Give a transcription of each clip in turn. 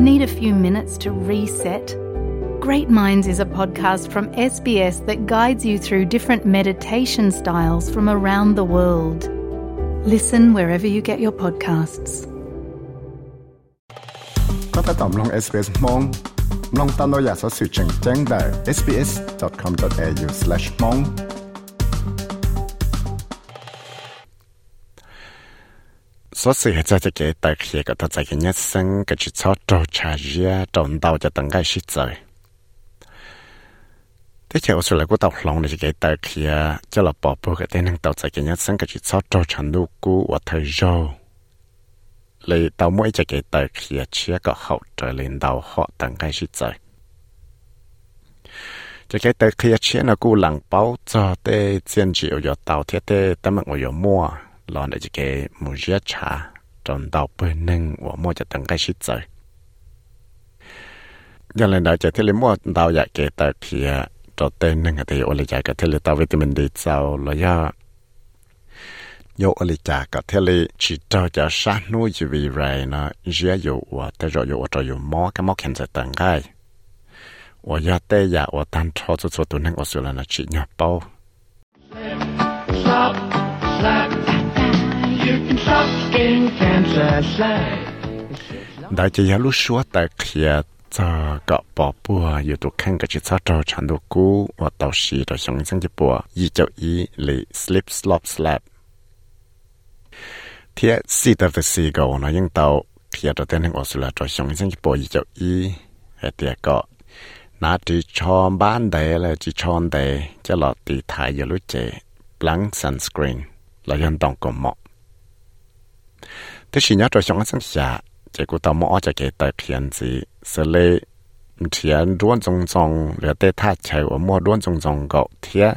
Need a few minutes to reset? Great Minds is a podcast from SBS that guides you through different meditation styles from around the world. Listen wherever you get your podcasts. ก็ถ้าตอมลง SBS มองลองตามเราอยากสอสื่อแจ้งแจ้ง số sự hệ cho cái tài khi của ta chạy cái nhất sinh cái chỉ cho trâu trà ria trồng đào cho tầng cái shit rồi thế thì ở là của tàu lòng này cái tài khi cho là bỏ bố cái tên năng tàu chạy cái nhất sinh cái chỉ cho trâu trà nu cú và thời rau lấy tàu mỗi chạy cái tài khi chia cả hậu trở lên đầu họ tầng cái shit rồi cho cái tài khi chia nó cú lằng bao cho tê chiến chịu cho tàu thiết tê tâm mạng ở mua. ได้นั่ง到ใจกันยัดซึ่งก็จะชอบโจชันดูกูว่าเธอโจ lấy tàu mỗi cho cái tờ kia chia có hậu trở lên đầu họ tặng cái gì trời cho cái tờ kia chia nó cũng lặng bao cho tê chiến chịu cho tàu thiết tê tâm mạng của mua lo để cho cái mua giết trả trong tàu bên nâng của mua cho tặng cái gì trời giờ lên đó cho thế lấy mua tàu dạ cái tờ kia cho tên nâng thì ô lấy dạ cái thế lấy tàu vitamin D sau lo ya 有我哩家个天哩去找家山路就为来呢，也有我带着有我这有猫个猫看在等爱，我要带呀我单操作做都能我虽然呢去鸟包。 Slap, slap, you can stop skin cancer, slap. đại chỉ yếu lúc xóa tại kia cho cả bỏ bùa yếu tụ cái chỉ sao trâu chẳng đồ cũ và tàu xì đồ sống sang cho y lì slip slop slap thiệt xì tờ về xì gầu nó nhưng tàu kia đồ tên hình ở xưa là đồ sống sang chỉ bùa y cho y hệ tiệt cọ chọn bán đề là chỉ chọn đề cho lọt tì thải yếu lúc chế blank sunscreen là dân đồng cộng mọc thế thì nhớ cho chúng ta xem, chỉ có tao mua cho cái tài tiền gì. Sẽ lấy tiền luôn trong trong rồi để ta chạy và mua luôn trong trong gạo thế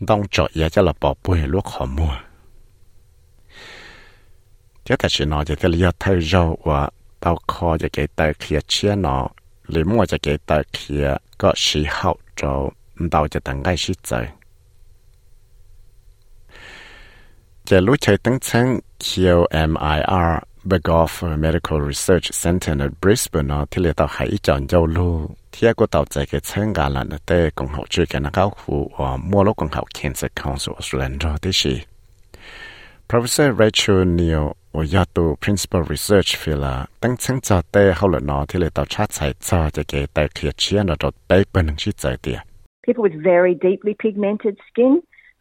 đóng cho ya cho là bỏ bùi lúc họ mua. Thế ta chỉ nói chỉ thế là thay rau và tao kho cho cái tài kia chia nó. Lấy mua cho cái tài kia có sĩ hậu cho tao cho tăng cái sĩ trời. จะรู้ใช้ตั้งชั้ง QMIR Berg of Medical Research Center ใน Brisbane ที่เรียกต่อหายจอนเจ้าลูเที่ยก็ต่อใจกับเชิงการลันเต้กองเขาช่วยกันนะครับคือมัวโลกกองเขา Cancer Council Australia ที่ชี Professor Rachel Neal วยาตู Principal Research Fellow ตั้งชั้งจอเต้เขาเลยนอที่เลยต่อชาติใส่จอจะเกแต่เคลียเชียนเราได้เป็นหนึ่งชื่อใจเตีย People with very deeply pigmented skin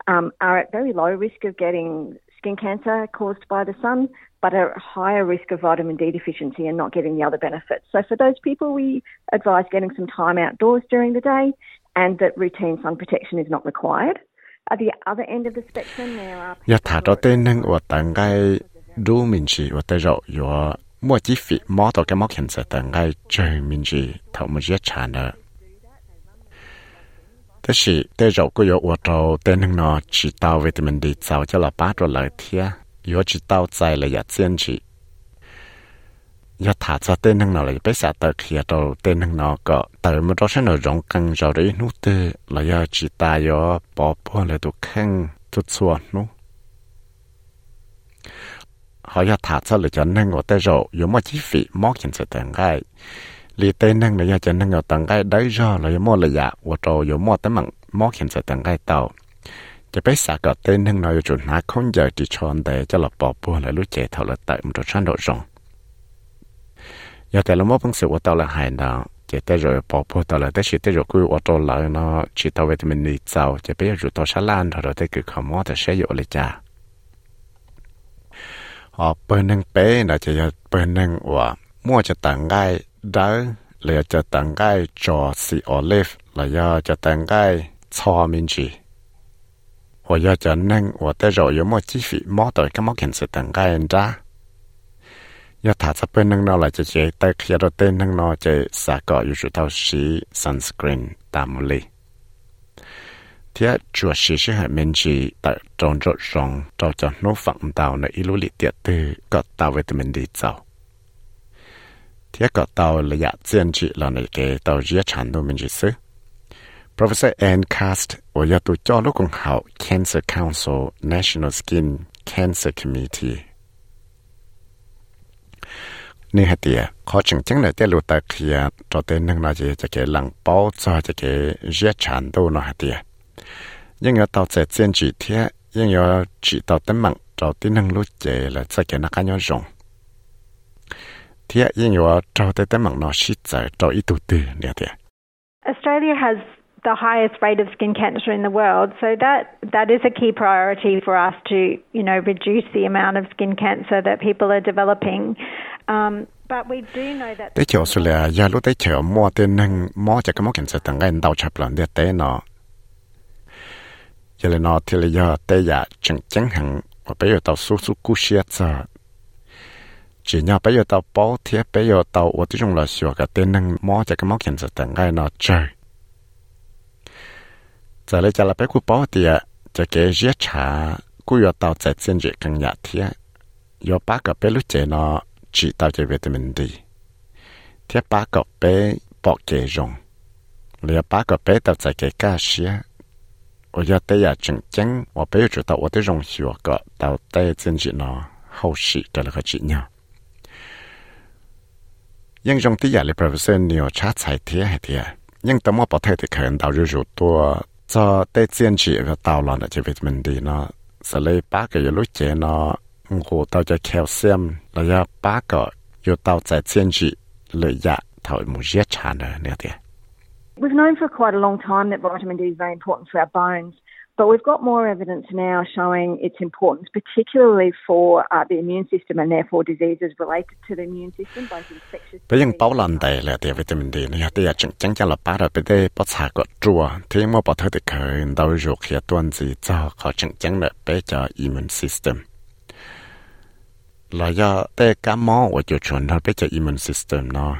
um, are at very low risk of getting skin cancer caused by the sun, but are at higher risk of vitamin D deficiency and not getting the other benefits. So for those people, we advise getting some time outdoors during the day and that routine sun protection is not required. At the other end of the spectrum, there are... Ya thả mình chỉ tay mua chi phí tổ cái móc hình sẽ mình chỉ nợ thế chỉ thế rồi có yếu ô tô tên hưng nó chỉ tao vitamin D sao cho là bát rồi lời thia yếu chỉ tao chạy là giả chỉ yếu thả cho tên hưng là bé xã tờ kia đâu tên hưng nó có mà đó sẽ nó rộng căng rồi đấy nút là yếu chỉ ta yếu bỏ bỏ là tụ khăn tụ xua nút họ yếu cho là cho nên ngồi tê rồi yếu mà chi phí móc hiện sự tận gai lì tê năng là cho năng ở tầng cái đấy do là mua là dạ và trầu yếu mua tới mặn mua khiến sự tầng cái tàu. Chỉ biết xả cả tê năng nói chủ nã không giờ chỉ chọn để cho là bỏ bùa lại lúc chạy thầu là tại một chỗ sản độ rộng. Giờ tại là mua bằng sự của tàu là hài nào, chỉ tới rồi bỏ bùa tàu là tới chỉ tới rồi cứ ô tô lại nó chỉ tàu về thì mình đi tàu, chỉ biết rồi tàu sẽ lan rồi tới cứ không mua thì sẽ dụ lại cha họ bên năng bé là chỉ bên năng của mua cho tặng ngay รปอบปัวตอละแต่สิแต่รกุยว่าตอละเนาะจิตวิตามินดีเจ้าจะไปอยู่ตัวชะลานเท่าแต่คือขโมยแต่เสียอยู่เลยจ้า họ bên nâng bé là chỉ bên nâng và mua cho tặng gai đỡ là cho tặng gai cho si olive là do cho tặng gai cho mình chỉ và do cho nâng và tới rồi có một chi phí mua tới cái món kiện sự tặng gai ra do thả cho bên nâng nó là chỉ chỉ tới khi đó tên nâng nó chỉ xả cọ yêu chủ thao sĩ sunscreen tạm lì thế chủ sĩ sẽ hệ mình chỉ tại trong chỗ rong cho cho nó phẳng tàuในอิลุลิเตียตือก็ตาววิตามินดีเจ้า thế có tàu là dạ tiền trị là này cái tàu dễ chán đâu mình chỉ xứ. Professor Ann Cast ở nhà tụ cho lúc còn học Cancer Council National Skin Cancer Committee. Nên hạt tiền khó chừng chừng là tới lụt tại kia, cho tới nâng nó chỉ cho cái lăng bao cho cho cái dễ chán đâu nó hạt tiền nhưng ở tàu sẽ tiền trị thế nhưng ở chỉ tàu tấm mạng cho tới nâng lụt chế là cho cái nó cá nhau rộng thì yên yo trao tới tới mạng nó shit giải trao ít tụ tư nè thì Australia has the highest rate of skin cancer in the world. So that that is a key priority for us to, you know, reduce the amount of skin cancer that people are developing. Um, but we do know that. Tế chiều xưa là gia lúc tế chiều mua tiền năng mua cho cái món cancer tầng cái đầu chập lần để tế nó. Giờ là nó thì là giờ tế giả chẳng chẳng hẳn và bây giờ tàu số số cú xe chỉ nhau bây giờ tao bó thế bây giờ tao ở tí trong là sửa cái tên năng mó chạy cái móc hiện giờ tận ngay nó chơi. Giờ lấy chả là bé cú bó thì chả cái giết trả cú giờ tao chạy trên gì càng nhạt thế giờ ba cái bé lúc chạy nó, chỉ tao chạy về tụi mình đi. Thế ba cái bé bỏ cái rồng. Lấy ba cái bé tao chạy cái cá xía ở giờ tây giờ chừng chừng ở bé chỗ tao ở sửa cả tao tây trên gì nó, hậu sĩ cái là cái chị nhau ยังจงที่อยากเลย professor นิวชาร์จใส่เทียให้เทียยังต้องว่าประเทศที่เขินดาวรูรูตัวจะได้เจียนจีว่าดาวหลอนจะวิตามินดีเนาะสเลยป้าก็อยู่รู้เจเนาะงูเตาจะแคลเซียมแล้วยาป้าก็อยู่เตาใจเจียนจีเลยยะเท่ามูเยียชาเนาะเนี่ยเทีย We've known for quite a long time that vitamin D is very important for our bones. But we've got more evidence now showing its importance, particularly for uh, the immune system and therefore diseases related to the immune system, both infectious. Bây giờ bảo lần đây là vitamin D này, là bắt xả chua, thì đầu ruột khi tuần gì cho là cho immune system. Là do tê cá mó cho immune system nó.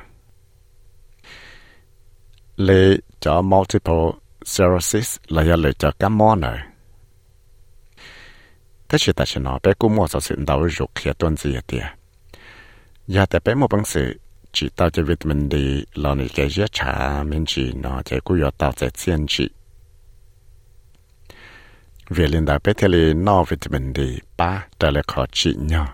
Cho multiple cirrhosis là do lựa chọn các món này. Thế sự tại nó bé cú mua sở sự đầu ruột khi tuân gì thì giờ tại bé một bằng sự chỉ tao cho vitamin D là những cái giết trả mình chỉ nó chỉ cú do tao sẽ thiên chỉ vì linh đạo bé thì là nó vitamin D, ba trở lại khó trị nhau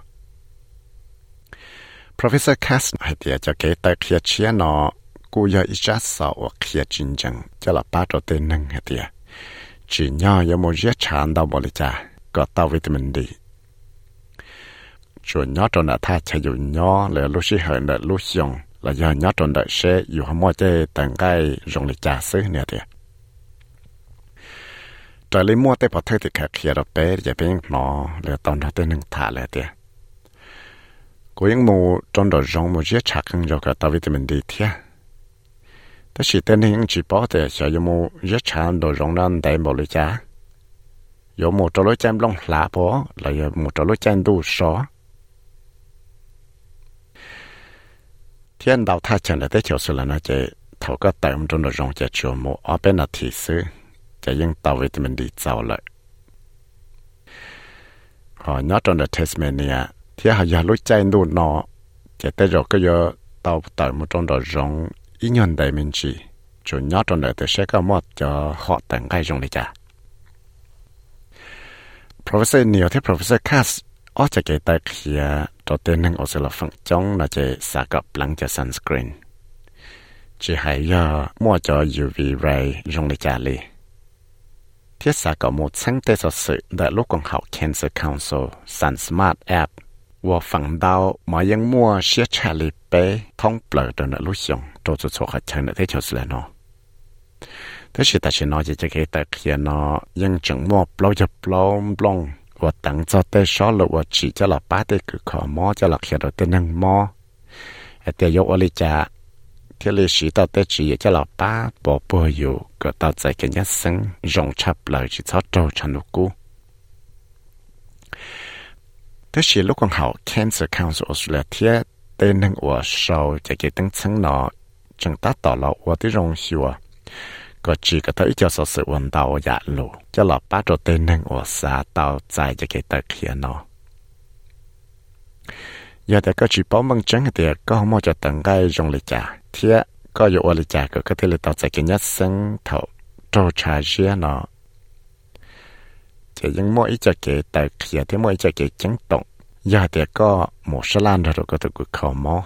Professor Cass hay tiệt cho cái tài kia chia nó. กูยาอิจัสสาวเขียจริงจังจะละป้าตัวเต็นหนึ่งเดียจีนย่อยมเยชานดาวบริจาก็ตาวิตามินดีชวนย่อตอนท่าชยุย่อเลยลุชิเหินเลยลุชยงเลยย่อย่อตอนเชอยู่หมอเจตังไกรงลิจาซื้อเนี่ยเดียจะลิมัวเตปอเทติแขกเขียรเปจะเป็นหนอเลยตอนเราเต็นหนึ่งถาเลยเดียกูยังมูจนดรจงมูเยชักยังยกตาวิตามินดีเทีย tao D. Thế chỉ tên hình chỉ bảo thì sẽ dùng mù rất chặt đồ rong nên đầy một lưỡi cha. Dùng mù cho lưỡi chém lông lá bỏ là dùng mù cho lưỡi chém đủ só. Thiên đạo tha chẳng là tới chiều sư là nó chỉ thầu có tạm trong đồ rong chỉ chiều mù ở bên là thị sư chỉ những tao mình đi giàu lại. Họ nhớ trong đó Tasmania thì họ giờ lúc chạy đủ nọ, chỉ tới rồi cái giờ tàu tàu một trong đồ rong ý nhận đại mình chỉ chủ nhớ trong đó thì sẽ có một cho họ tặng cái rong này cha Professor nhiều thì Professor Cass ở chỉ cái tại kia cho tên năng ở sự là phần trong là chỉ xả gặp lắng cho sunscreen chỉ hay giờ mua cho UV ray rong này cha li thiết xả có một sáng tế sự sự đã lúc còn học Cancer Council Sun Smart App 我放到马英莫写查理贝通不的那路上，做做错还成了这就是了喏。但是但是呢，这这个大家呢，用整莫不老就不老不老，我等着在少了我只叫了八的个可莫叫了看到的能莫，哎，对有我哩家，这里是到的只也叫了八，宝宝有个到在跟一生用差不老去操造成了股。 ะเกิดเขียนเนาะยังจังมัวเปล่าจะเปล่าปลงว่าตั้งจะได้ชอหรือว่าจีจะละป้าได้คือขอมอจะละเขียนเราได้นั่งมอแต่ยกอลิจาที่เลยสีต่อได้จีจะละป้าบ่ป่วยอยู่ก็ต่อใจกันยัดซึ่งรงชับเลยจีชอโจชันุกู thế chỉ lúc còn học Cancer Council Australia tên năng của sau chỉ cái tăng chứng nó chẳng ta tỏ là của cái rong xua có จะยังมอยจะเกแต่เขียที่มอยจะเกจังตงยาเดียก็หมอชลานเราก็ตะกุเขามอ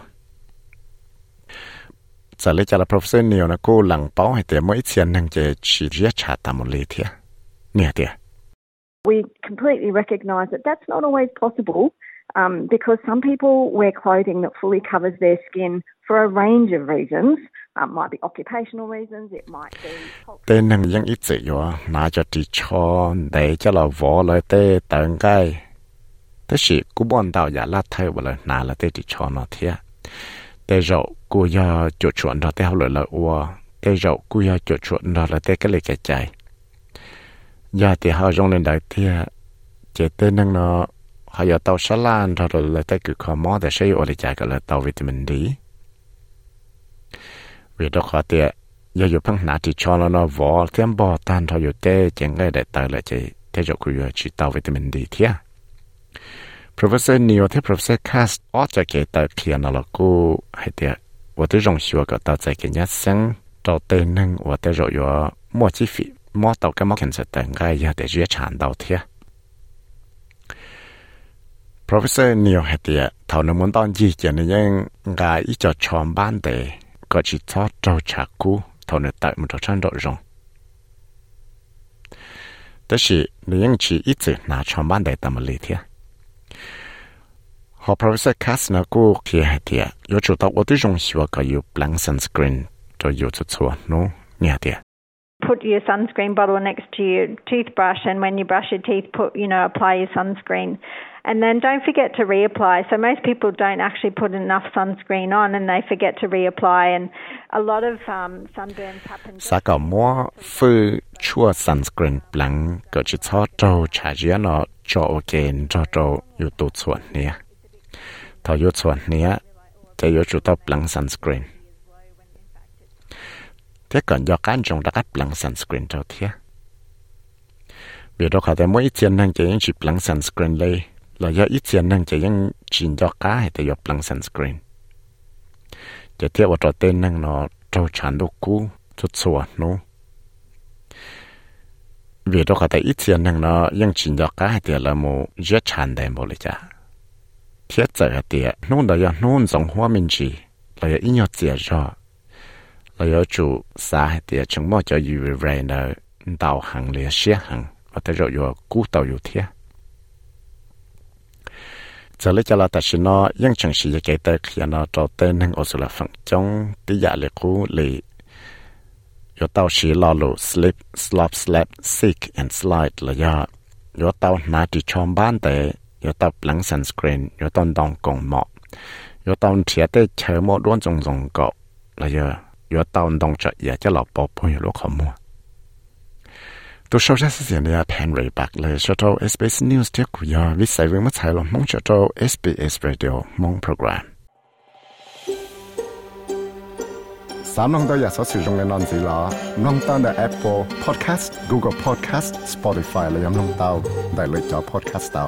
จะเลยจะละ professor นิวนะกูหลังเป้าให้แต่มอยเสียนนังเจะชีเรียชาตามเลยเทียเนี่ยเดีย We completely recognize that that's not always possible um, because some people wear clothing that fully covers their skin for a range of reasons. Um, might be occupational reasons, it might be. tên nâng dân ít tự do nà cho chỉ cho để cho là võ lời tê tận gai. thế sĩ cú bọn tàu giả lát thay vào lời nà là tê chỉ cho nó thiệt tê rậu cú ya chỗ chuẩn đó tê hào lời lời ua tê rậu cú ya chỗ chuẩn đó là tê cái lời kẻ chạy ya thì hào rong lên đại thiệt chế tê nâng nó họ giờ tàu sá lan rồi lại tới cứ khó mò để xây ổ để chạy là vitamin D. Vì đó khó tiệt giờ giờ phăng nát chỉ cho nó nó thêm bò tan rồi giờ tê chẳng cái để tàu lại chạy thế rồi cứ giờ chỉ tàu vitamin D thế Professor Neil ที่ Professor Cast ออกจากเกตเขียนอะไรกูให้เดียว่าที่รงชัวก็ตัดใจกันยัดเส้นเราเตือนหนึ่งว่าที่เราอยู่มั่วชีฟิมั่วเต่าก็มั่วเข็นสแตงก็อย่าแต่เรียกฉันเต่าเทีย professor nhiều hệ tiệ thảo nó muốn đón gì chỉ nên nhưng gà ít cho chọn ban để có chỉ cho trâu trà cú, thảo nó tại một trò độ rộng. Đó là nên chỉ ít chữ là chọn ban để tầm lý thiệt họ professor Kastner cô kia hệ tiệ yếu chủ tao ở đây dùng hiệu quả có yêu blank sunscreen cho yêu chút chua nó nhẹ tiệt put your sunscreen bottle next to your toothbrush, and when you brush your teeth, put you know apply your sunscreen. And then don't forget to reapply. So most people don't actually put enough sunscreen on, and they forget to reapply. And a lot of um, sunburns happen. Saka mo fu chua sunscreen blang go chi cho to cha ji no cho o cho to yu chuan nia. Tho yu chuan nia, te yu chu blang sunscreen. Thế còn do cá trong đã đặc lăng sunscreen cho thế. Vì đó khả mỗi ít tiền năng chỉ những chụp lăng sunscreen đây là do ít tiền năng chỉ những chỉ do cá hay là dọc lăng sunscreen. Chỉ thế vào trò tên năng nó trâu chán đồ cũ, chút xua à, nó. Vì đó khả ít tiền năng nó những chỉ do cá hay là một rất chán đầy bộ lấy chả. Thiết giờ thì nó là do nó giống hoa minh chỉ, là do ít nhiều tiền rồi 我有住啥的，从某叫以为人呢，导航了些行，我得着有古道有天。这里叫了，但是呢，应城市也给的，看到找的能我是了分钟，底下的鼓里有到时老路 slip slop slap sick and slide 了呀，有到哪地上班的，有到 blank sunscreen，有到当工冒，有到贴的车莫乱种种搞了呀。有到动着也จะหลอกปอพอยู่ลูกขมัวตัวชาวจะเสียเนี่ยแพนเรย์บักเลยชาว SBS News เที่ยวคุยวิสัยเรื่องมาใช้ลงมองชาว SBS Radio มองโปรแกรมสามน้องตัวอยากสอสื่อตรงในนอนสีล้อน้องตั้งแต่ Apple Podcast Google Podcast Spotify และยังน้องเต้าได้เลยจอ Podcast เต้า